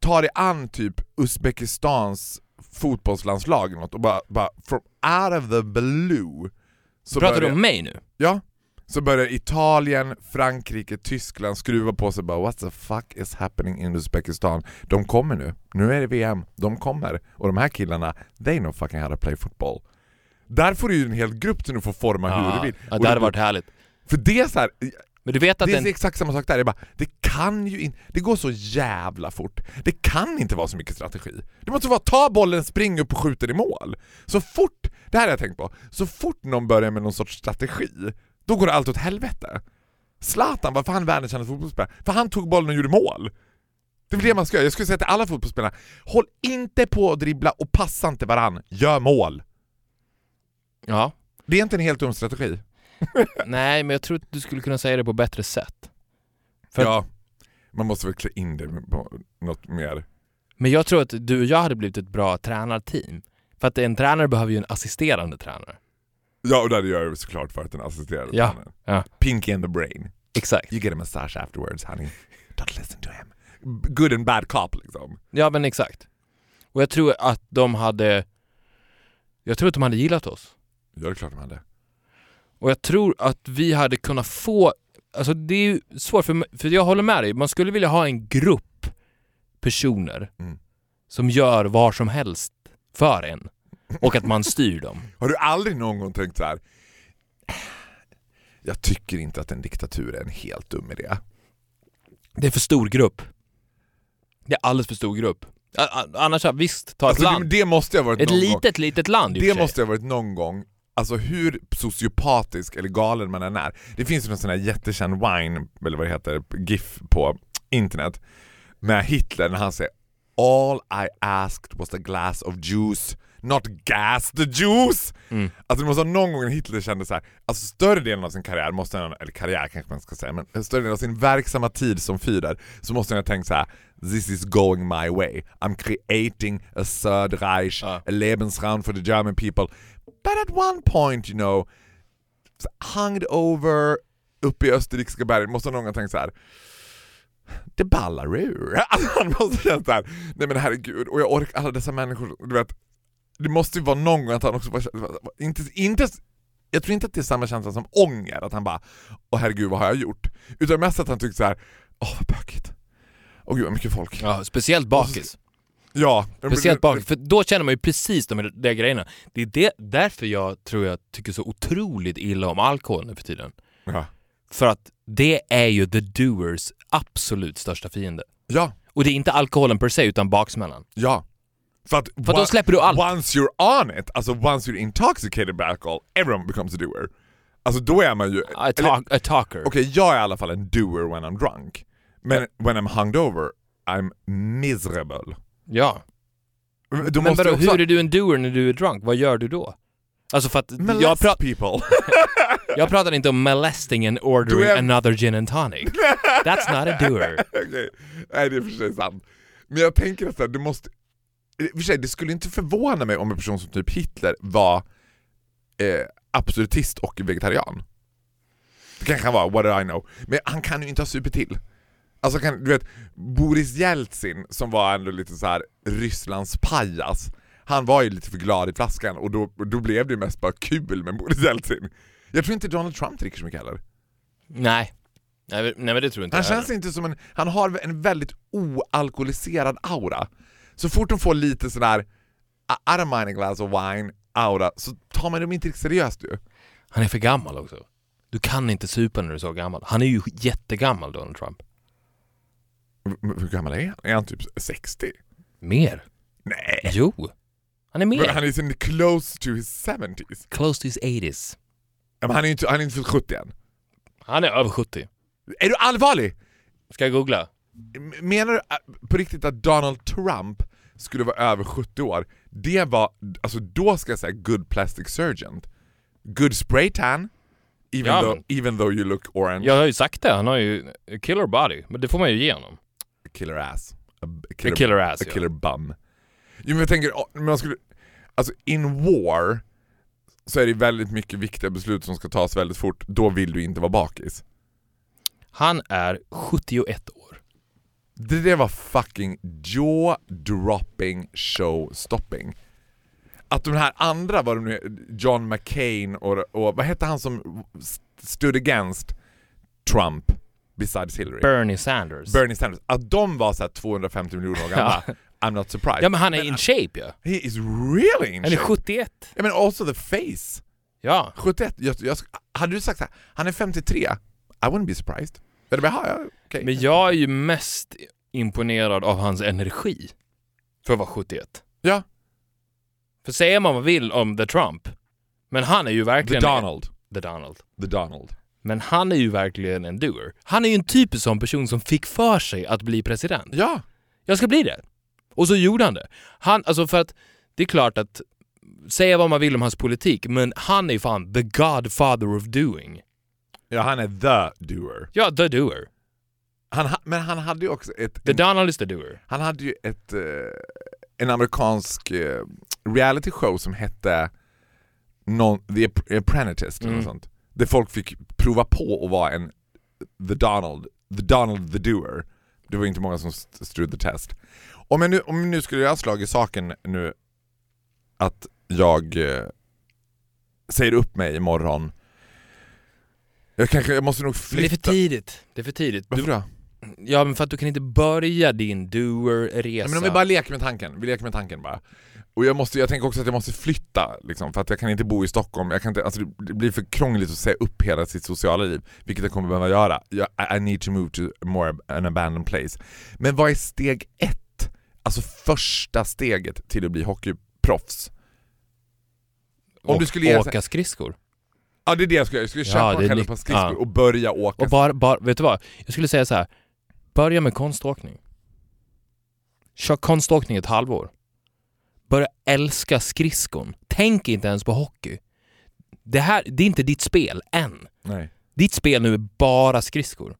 S2: ta dig an typ Uzbekistans fotbollslandslag eller något och bara, bara from out of the blue så
S3: Pratar du
S2: börjar-
S3: om mig nu?
S2: Ja, så börjar Italien, Frankrike, Tyskland skruva på sig bara What the fuck is happening in Uzbekistan? De kommer nu, nu är det VM, de kommer. Och de här killarna, they know fucking how to play football. Där får du ju en hel grupp som du får forma hur du vill.
S3: ja det hade
S2: du-
S3: varit härligt.
S2: För det är så här,
S3: Men du vet att
S2: det är
S3: den...
S2: exakt samma sak där, det, bara, det kan ju inte, det går så jävla fort. Det kan inte vara så mycket strategi. Det måste vara ta bollen, spring upp och skjuta i mål. Så fort, det här har jag tänkt på, så fort någon börjar med någon sorts strategi, då går det allt åt helvete. Zlatan, varför han världens kändaste fotbollsspelare? För han tog bollen och gjorde mål. Det är väl det man ska göra. Jag skulle säga till alla fotbollsspelare, håll inte på att dribbla och passa inte varann, gör mål.
S3: Ja.
S2: Det är inte en helt dum strategi.
S3: Nej, men jag tror att du skulle kunna säga det på bättre sätt. För-
S2: Ja, man måste väl klä in det på något mer
S3: Men jag tror att du och jag hade blivit ett bra tränarteam. För att en tränare behöver ju en assisterande tränare.
S2: Ja, och det gör jag såklart för att den assisterade
S3: Ja,
S2: tränaren.
S3: ja.
S2: Pinky in the brain.
S3: Exakt.
S2: You get a massage afterwards honey. Don't listen to him. Good and bad cop liksom.
S3: Ja, men exakt. Och jag tror att de hade... Jag tror att de hade gillat oss.
S2: Ja, det är klart de hade.
S3: Och jag tror att vi hade kunnat få... Alltså det är ju svårt, för, för jag håller med dig. Man skulle vilja ha en grupp personer
S2: Mm.
S3: som gör var som helst för en. Och att man styr dem.
S2: Har du aldrig någon gång tänkt så här? Jag tycker inte att en diktatur är en helt dum idé.
S3: Det är för stor grupp. Det är alldeles för stor grupp. Annars, visst, ta ett
S2: Alltså,
S3: land.
S2: det måste ha varit
S3: Ett
S2: någon gång.
S3: litet, litet land i
S2: Det måste ha varit någon gång, alltså hur sociopatisk eller galen man än är. Det finns ju någon sån här jättekänd wine, eller vad det heter, GIF på internet med Hitler när han säger All I asked was a glass of juice, not gas the juice!
S3: Mm.
S2: Alltså det måste vara någon gång Hitler kände så här, alltså större delen av sin karriär måste han, eller karriär kanske man ska säga, men större delen av sin verksamma tid som Führer så måste han ha tänkt så här: This is going my way. I'm creating a third Reich,
S3: Ja.
S2: a Lebensraum for the German people. But at one point, you know, hunged over uppe i österrikiska bergen måste någon ha tänkt så här. Det ballar ur. Alltså han måste känna såhär, nej men herregud, och jag orkar alla dessa människor, du vet. Det måste ju vara någon gång att han också bara, inte, inte, jag tror inte att det är samma känsla som ånger, att han bara, åh herregud vad har jag gjort? Utan mest att han tyckte så här, åh vad bökigt. Åh gud vad mycket folk.
S3: Ja, speciellt bakis.
S2: Ja.
S3: Speciellt bakis, för då känner man ju precis de där grejerna. Det är det, därför jag tror jag tycker så otroligt illa om alkohol nu för tiden.
S2: Ja.
S3: För att det är ju the doers absolut största fiende.
S2: Ja.
S3: Och det är inte alkoholen per se, utan baksmällan.
S2: Ja. För att,
S3: För att då släpper du allt.
S2: Once you're on it, alltså once you're intoxicated by alcohol, everyone becomes a doer. Alltså då är man ju...
S3: A,
S2: eller-
S3: talk, a talker.
S2: Okej, jag är i alla fall en doer when I'm drunk. Men when I'm hungover, I'm miserable.
S3: Ja.
S2: Då
S3: Men
S2: jag också...
S3: hur är du en doer när du är drunk? Vad gör du då? Alltså för att jag,
S2: Molest
S3: pra
S2: people.
S3: jag pratar inte om molesting and ordering
S2: Du är-
S3: another gin and tonic. That's not a doer.
S2: Okej, nej det är för sig sant. Men jag tänker att du måste... För sig, det skulle inte förvåna mig om en person som typ Hitler var eh, absolutist och vegetarian. Det kanske han var, what do I know. Men han kan ju inte ha supit till. Alltså kan, du vet, Boris Jeltsin som var ändå lite så här Rysslands pajas, han var ju lite för glad i flaskan och då, då blev det ju mest bara kul med Boris Jeltsin. Jag tror inte Donald Trump dricker så mycket heller.
S3: Nej. Nej, nej men det tror jag inte
S2: Han känns inte som en, han har en väldigt oalkoholiserad aura. Så fort de får lite sådär, I I don't mind a glass of wine aura, så tar man dem inte riktigt seriöst ju.
S3: Han är för gammal också. Du kan inte supa när du är så gammal. Han är ju jättegammal Donald Trump.
S2: Hur gammal är han? Är han typ 60?
S3: Mer?
S2: Nej!
S3: Jo. Han är mer.
S2: Han är in close to his 70s.
S3: Close to his 80s.
S2: Ja, Men han är inte, han är inte fyllt 70 än.
S3: Han är över 70.
S2: Är du allvarlig?
S3: Ska jag googla?
S2: Menar du äh, på riktigt att Donald Trump skulle vara över 70 år? Det var, alltså då ska jag säga good plastic surgeon. Good spray tan, even,
S3: Ja,
S2: though, even though you look orange.
S3: Jag har ju sagt det, han har ju killer body. Men det får man ju ge honom.
S2: Killer ass. A, a
S3: A
S2: killer,
S3: killer ass,
S2: a
S3: ja.
S2: killer bum. Jo men jag tänker, man skulle, alltså in war så är det väldigt mycket viktiga beslut som ska tas väldigt fort, då vill du inte vara bakis.
S3: Han är 71 år.
S2: Det där var fucking jaw-dropping show-stopping. Att de här andra, var de nu, John McCain och, och vad hette han som stood against Trump besides Hillary?
S3: Bernie Sanders.
S2: Bernie Sanders. Att de var såhär 250 miljoner år gamla, I'm not surprised.
S3: ja men han är in shape ja.
S2: He is really in
S3: Han är
S2: shape.
S3: 71.
S2: I mean also the face.
S3: Ja.
S2: 71, jag, jag, hade du sagt såhär, han är 53, I wouldn't be surprised. Jag hade bara, ja, ja, okej.
S3: Men jag är ju mest imponerad av hans energi. För att vara 71.
S2: Ja,
S3: För säger man vad vill om the Trump, men han är ju
S2: the
S3: verkligen...
S2: Donald.
S3: The Donald.
S2: The Donald.
S3: Men han är ju verkligen en doer. Han är ju en typisk sån person som fick för sig att bli president.
S2: Ja,
S3: Jag ska bli det. Och så gjorde han det. Han, alltså för att det är klart att säga vad man vill om hans politik, men han är fan the godfather of doing.
S2: ja han är the doer.
S3: Ja, the doer.
S2: Han, ha- men han hade ju också ett...
S3: The
S2: en-
S3: Donald is the doer.
S2: Han hade ju ett, eh, en amerikansk eh, reality show som hette non, The App- Apprentice eller något
S3: Mm.
S2: sånt. Där folk fick prova på att vara en The Donald, The Donald the Doer. Det var inte många som st- stood the test. Om jag nu, om jag nu skulle göra slag i saken nu att jag eh, säger upp mig imorgon. Jag kanske, jag måste nog
S3: Men det är för
S2: flytta.
S3: tidigt. Det är för tidigt.
S2: Varför
S3: Du,
S2: då?
S3: ja, men för att du kan inte börja din doer-resa.
S2: Ja, men om vi bara leker med tanken, vi leker med tanken bara. Och jag, måste, jag tänker också att jag måste flytta, liksom, för att jag kan inte bo i Stockholm. Jag kan inte, alltså, det blir för krångligt att säga upp hela sitt sociala liv, vilket jag kommer behöva göra. Jag, I- need to move to more an abandoned place. Men vad är steg ett? Alltså första steget till att bli hockeyproffs? Om
S3: Och
S2: du skulle ge-
S3: åka skridskor.
S2: Ja det är det jag skulle göra, jag skulle
S3: Ja,
S2: köpa
S3: det
S2: mig själv par skridskor
S3: ja.
S2: och börja åka.
S3: Och bara, bara, vet du vad? Jag skulle säga så här. Börja med konståkning. Kör konståkning ett halvår. Börja älska skridskon. Tänk inte ens på hockey. Det här, det är inte ditt spel än.
S2: Nej.
S3: Ditt spel nu är bara skridskor.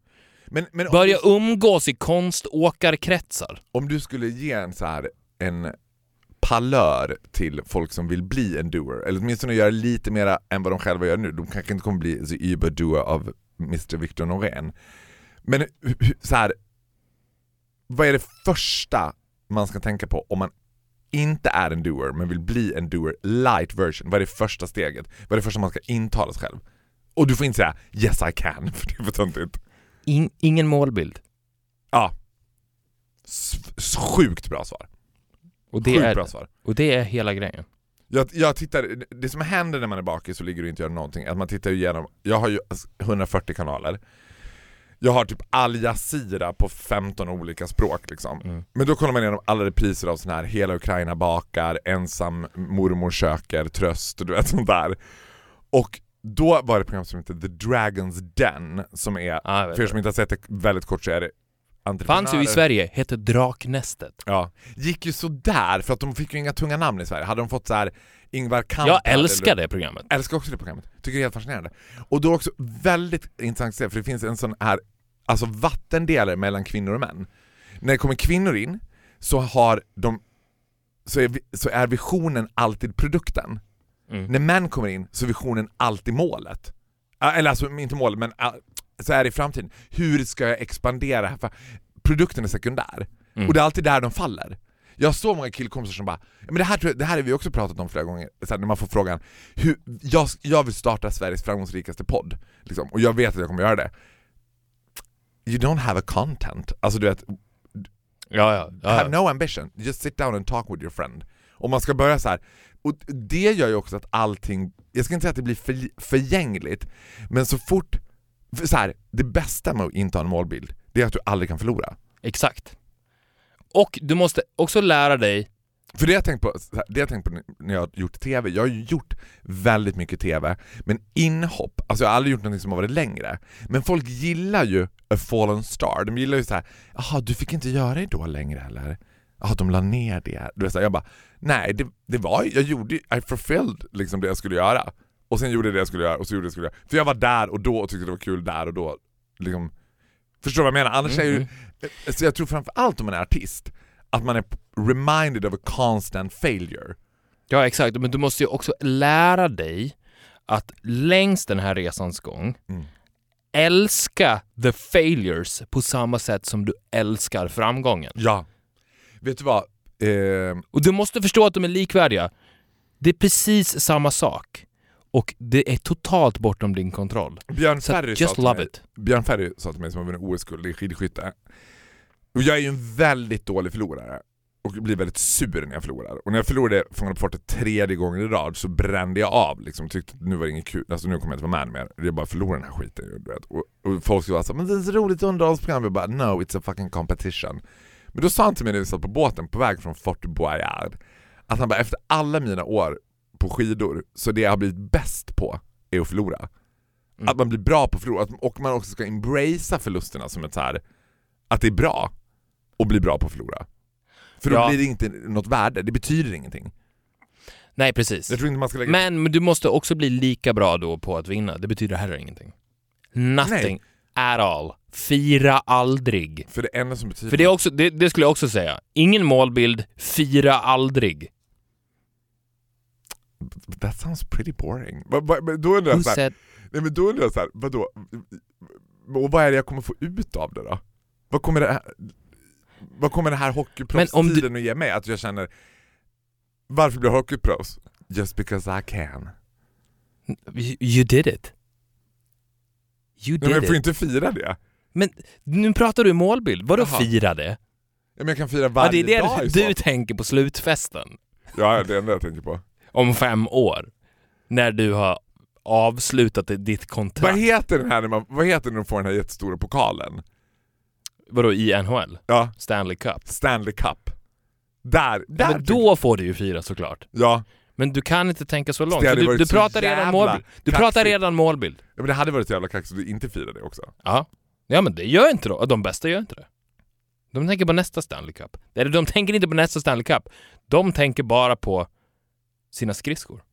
S2: Men, men
S3: Börja
S2: du,
S3: umgås i konståkarkretsar.
S2: om du skulle ge en så här en palör till folk som vill bli en doer, eller åtminstone göra lite mer än vad de själva gör nu. De kanske inte kommer bli the uber-doer av Mr Victor Norén. Men så här, vad är det första man ska tänka på om man inte är en doer men vill bli en doer light version? Vad är det första steget? Vad är det första man ska intala sig själv? Och du får inte säga 'Yes I can' för det är för töntigt.
S3: In, ingen målbild.
S2: Ja. S- sjukt bra svar.
S3: Och det,
S2: Sjukt
S3: är,
S2: bra svar.
S3: och det är hela grejen.
S2: Jag, jag tittar, det som händer när man är bakis så ligger du inte och gör någonting, att man tittar igenom, jag har ju 140 kanaler, jag har typ Al Jazeera på 15 olika språk liksom.
S3: Mm.
S2: Men då kollar man igenom alla repriser av sån här Hela Ukraina bakar, Ensam mormor söker tröst, du vet sånt där. Och då var det ett program som heter The Dragon's Den, som är,
S3: vet
S2: för er som inte har sett det väldigt kort så är det
S3: Fanns ju i. Sverige, hette Draknästet.
S2: Ja, gick ju sådär för att de fick ju inga tunga namn i Sverige. Hade de fått så här Ingvar Kamprad
S3: Jag älskar
S2: eller...
S3: det programmet.
S2: Älskar också det programmet. Tycker det är helt fascinerande. Och då också väldigt intressant att se, för det finns en sån här alltså vattendelare mellan kvinnor och män. När det kommer kvinnor in så har de så är, så är visionen alltid produkten.
S3: Mm.
S2: När män kommer in så är visionen alltid målet. Eller alltså inte målet, men så är det i framtiden. Hur ska jag expandera? För produkten är sekundär.
S3: Mm.
S2: Och det är alltid där de faller. Jag har så många killkompisar som bara, "Ja, men det här, det här har vi också pratat om flera gånger, så här, när man får frågan, hur, jag, jag vill starta Sveriges framgångsrikaste podd, liksom, och jag vet att jag kommer göra det. You don't have a content. Alltså du vet,
S3: Ja, ja. ja.
S2: have no ambition, just sit down and talk with your friend. Om man ska börja så här. och det gör ju också att allting, jag ska inte säga att det blir för, förgängligt, men så fort, så här, det bästa med att inte ha en målbild, det är att du aldrig kan förlora.
S3: Exakt. Och du måste också lära dig...
S2: För det har jag tänkt på, det jag tänkt på när jag har gjort TV, jag har ju gjort väldigt mycket TV, men inhopp, alltså jag har aldrig gjort något som har varit längre. Men folk gillar ju a fallen star, de gillar ju så här, jaha du fick inte göra Idol längre eller? Jaha de la ner det. Du vet, så här, jag bara, nej det, det var jag gjorde I fulfilled liksom det jag skulle göra. Och sen gjorde jag det jag skulle göra och så gjorde jag det jag skulle göra. För jag var där och då och tyckte det var kul där och då. Liksom. Förstår du vad jag menar? Annars är ju,
S3: Mm.
S2: Så jag tror framför allt om man är artist, att man är reminded of a constant failure.
S3: Ja, exakt. Men du måste ju också lära dig att längs den här resans gång
S2: Mm.
S3: älska the failures på samma sätt som du älskar framgången.
S2: Ja. Vet du vad? Eh,
S3: Och du måste förstå att de är likvärdiga. Det är precis samma sak. Och det är totalt bortom din kontroll.
S2: Björn Ferry sa
S3: just
S2: till
S3: love
S2: mig,
S3: it.
S2: Björn Ferry sa till mig som har vunnit OS-guld i skidskytte. Och jag är ju en väldigt dålig förlorare. Och blir väldigt sur när jag förlorar. Och när jag förlorade Fångarna på fortet tredje gången i rad så brände jag av. Liksom, tyckte att nu var det inget kul, alltså nu kommer jag inte vara med mer. Jag bara förlorar den här skiten. ju, Du vet. Och, och folk skulle vara såhär, men det är så roligt underhållsprogram. Jag bara, no it's a fucking competition. Men då sa han till mig när vi satt på båten på väg från Fort Boyard att han bara, efter alla mina år på skidor, så det jag har blivit bäst på är att förlora.
S3: Mm.
S2: Att man blir bra på att förlora, och man också ska embracea förlusterna som ett så här att det är bra att bli bra på att förlora. För då
S3: Ja.
S2: blir det inte något värde, det betyder ingenting.
S3: Nej, precis.
S2: Jag tror inte man ska lägga...
S3: Men, men du måste också bli lika bra då på att vinna. Det betyder heller ingenting. Nothing at all. Fira aldrig.
S2: För det enda som betyder...
S3: För det, är också, det, det skulle jag också säga. Ingen målbild, fira aldrig.
S2: That sounds pretty boring. Va- va- Men då undrar jag så här,
S3: said...
S2: nej men då undrar jag så här, vadå? Och vad är det jag kommer få ut av det då? Vad kommer det här, vad kommer det här hockeyproffstiden att ge mig? Att jag känner, varför blir jag hockeyproffs? Just because I can.
S3: You, did it. You
S2: Nej, men
S3: did
S2: jag får
S3: it.
S2: inte fira det.
S3: Men nu pratar du målbild. Vadå
S2: Jaha.
S3: fira det?
S2: Ja, men jag kan fira
S3: Ja,
S2: varje
S3: det är
S2: dag
S3: det
S2: i
S3: du
S2: så.
S3: tänker på slutfesten.
S2: Ja, det är det jag tänker på.
S3: Om fem år. När du har avslutat ditt
S2: Vad
S3: kontrakt.
S2: heter den här när man, vad heter när de får den här jättestora pokalen?
S3: Vadå i NHL?
S2: Ja,
S3: Stanley Cup?
S2: Stanley Cup. Där, där
S3: Men då får du ju fira såklart.
S2: Ja,
S3: Men du kan inte tänka så långt. Du, du
S2: så
S3: pratar redan
S2: jävla
S3: målbild. Du pratar redan målbild.
S2: Ja, men det hade varit så jävla kaxigt att inte fira det också.
S3: Ja. Ja men det gör inte då. De bästa gör inte det. De tänker på nästa Stanley Cup. Eller de tänker inte på nästa Stanley Cup. De tänker bara på sina skridskor.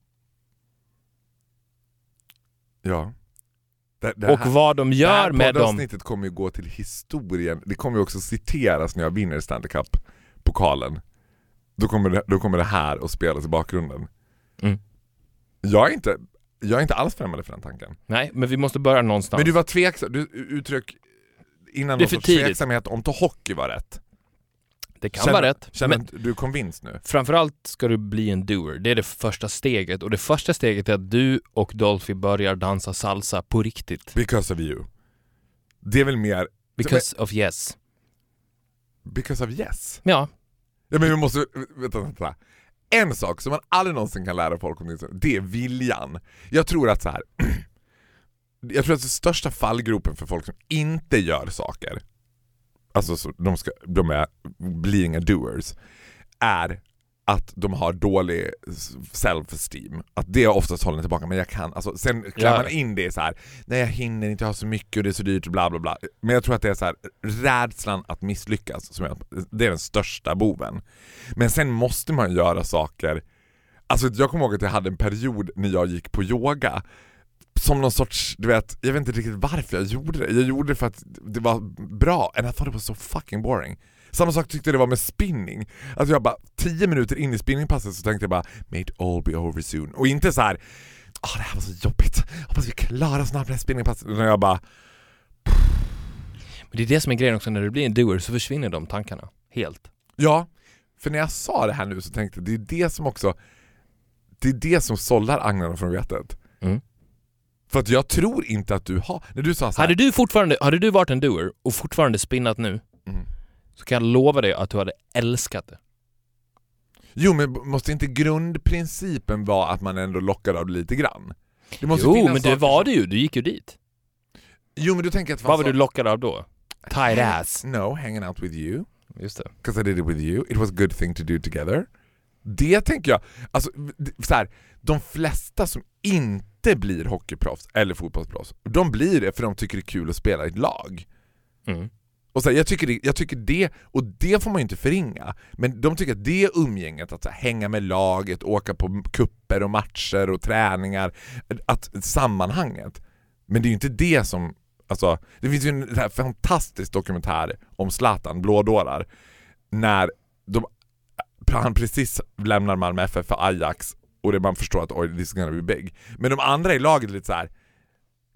S2: Ja. Det, det
S3: Och vad de gör
S2: det
S3: med
S2: här
S3: dem.
S2: poddavsnittet kommer ju gå till historien. Det kommer ju också citeras när jag vinner Stanley Cup-pokalen. Då kommer, det, då kommer det här att spelas i bakgrunden.
S3: Mm.
S2: Jag, är inte, jag är inte alls främmande för den tanken.
S3: Nej, men vi måste börja någonstans.
S2: Men du var tveksam, du uttryck innan
S3: Det
S2: någon
S3: för
S2: sorts
S3: tidigt.
S2: tveksamhet om till hockey var rätt.
S3: Det kan
S2: Känner-
S3: vara rätt.
S2: Känner
S3: Men
S2: du convinced nu?
S3: framförallt ska du bli en doer. Det är det första steget. Och det första steget är att du och Dolphy börjar dansa salsa på riktigt.
S2: Because of you. Det är väl mer
S3: Because of yes.
S2: because of yes?
S3: Ja,
S2: Ja men vi måste, vänta, vänta. En sak som man aldrig någonsin kan lära folk om det, det är viljan. Jag tror att så här. Jag tror att den största fallgropen för folk som inte gör saker, alltså så de, ska, de är, blir inga doers, är att de har dålig self-esteem. Att det oftast håller tillbaka, men jag kan, alltså, sen klär
S3: Ja.
S2: man in det i så här. nej jag hinner inte ha så mycket och det är så dyrt och bla bla bla. Men jag tror att det är så här, rädslan att misslyckas, som är, det är den största boven. Men sen måste man göra saker, alltså jag kommer ihåg att jag hade en period när jag gick på yoga, som någon sorts, du vet, jag vet inte riktigt varför jag gjorde det. Jag gjorde det för att det var bra, and I thought it was so fucking boring. Samma sak tyckte jag det var med spinning. Alltså jag bara, 10 minuter in i spinningpasset så tänkte jag bara May it all be over soon. Och inte så här, ah det här var så jobbigt, hoppas vi klarar snart det här spinningpasset. Utan jag bara,
S3: men det är det som är grejen också. När du blir en doer så försvinner de tankarna. Helt.
S2: ja. För när jag sa det här nu så tänkte jag, det är det som också, det är det som sållar agnarna från vetet.
S3: Mm.
S2: För att jag tror inte att du har, när du sa så här,
S3: Hade du fortfarande, hade du varit en doer och fortfarande spinnat nu
S2: Mm.
S3: så kan jag lova dig att du hade älskat det.
S2: Jo men måste inte grundprincipen vara att man ändå lockar av det lite grann? Det måste
S3: Jo,
S2: finnas
S3: men det
S2: saker
S3: var
S2: som-
S3: du ju. Du gick ju dit.
S2: Jo men du tänker att det
S3: Vad var
S2: fanns
S3: du lockad av då? Tight ass.
S2: No, hanging out with you.
S3: Just det.
S2: Because I did it with you. It was a good thing to do together. Det tänker jag, alltså d- så här, de flesta som inte blir hockeyproffs eller fotbollsproffs, de blir det för de tycker det är kul att spela i ett lag.
S3: Mm.
S2: Och så här, jag, tycker det, jag tycker det, och det får man ju inte förringa, men de tycker att det umgänget, att här, hänga med laget, åka på kupper och matcher och träningar, att sammanhanget. Men det är ju inte det som, alltså, det finns ju en här fantastisk dokumentär om Zlatan, Blådårar, när de, han precis lämnar Malmö FF för Ajax och det man förstår att oj, this is gonna be big. Men de andra i laget är lite så här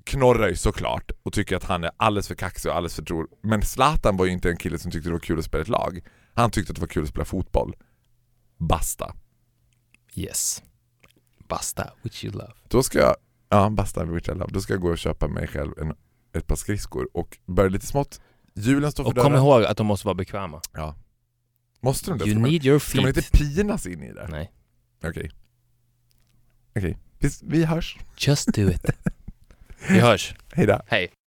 S2: knorrar ju såklart och tycker att han är alldeles för kaxig och alldeles för tror. Men Zlatan var ju inte en kille som tyckte det var kul att spela ett lag. Han tyckte att det var kul att spela fotboll. Basta.
S3: Yes. Basta, which you love.
S2: Då ska jag, ja basta which I love. Då ska jag gå och köpa mig själv en, ett par skridskor och börja lite smått. Julen står för
S3: Och kom
S2: dörren.
S3: ihåg att de måste vara bekväma.
S2: Ja. Måste de det?
S3: You
S2: Ska man,
S3: need your
S2: ska man
S3: feet.
S2: inte pinas in i det?
S3: Nej.
S2: Okej. Okej, vi, hörs.
S3: Just do it. Vi hörs.
S2: Hejdå.
S3: Hej.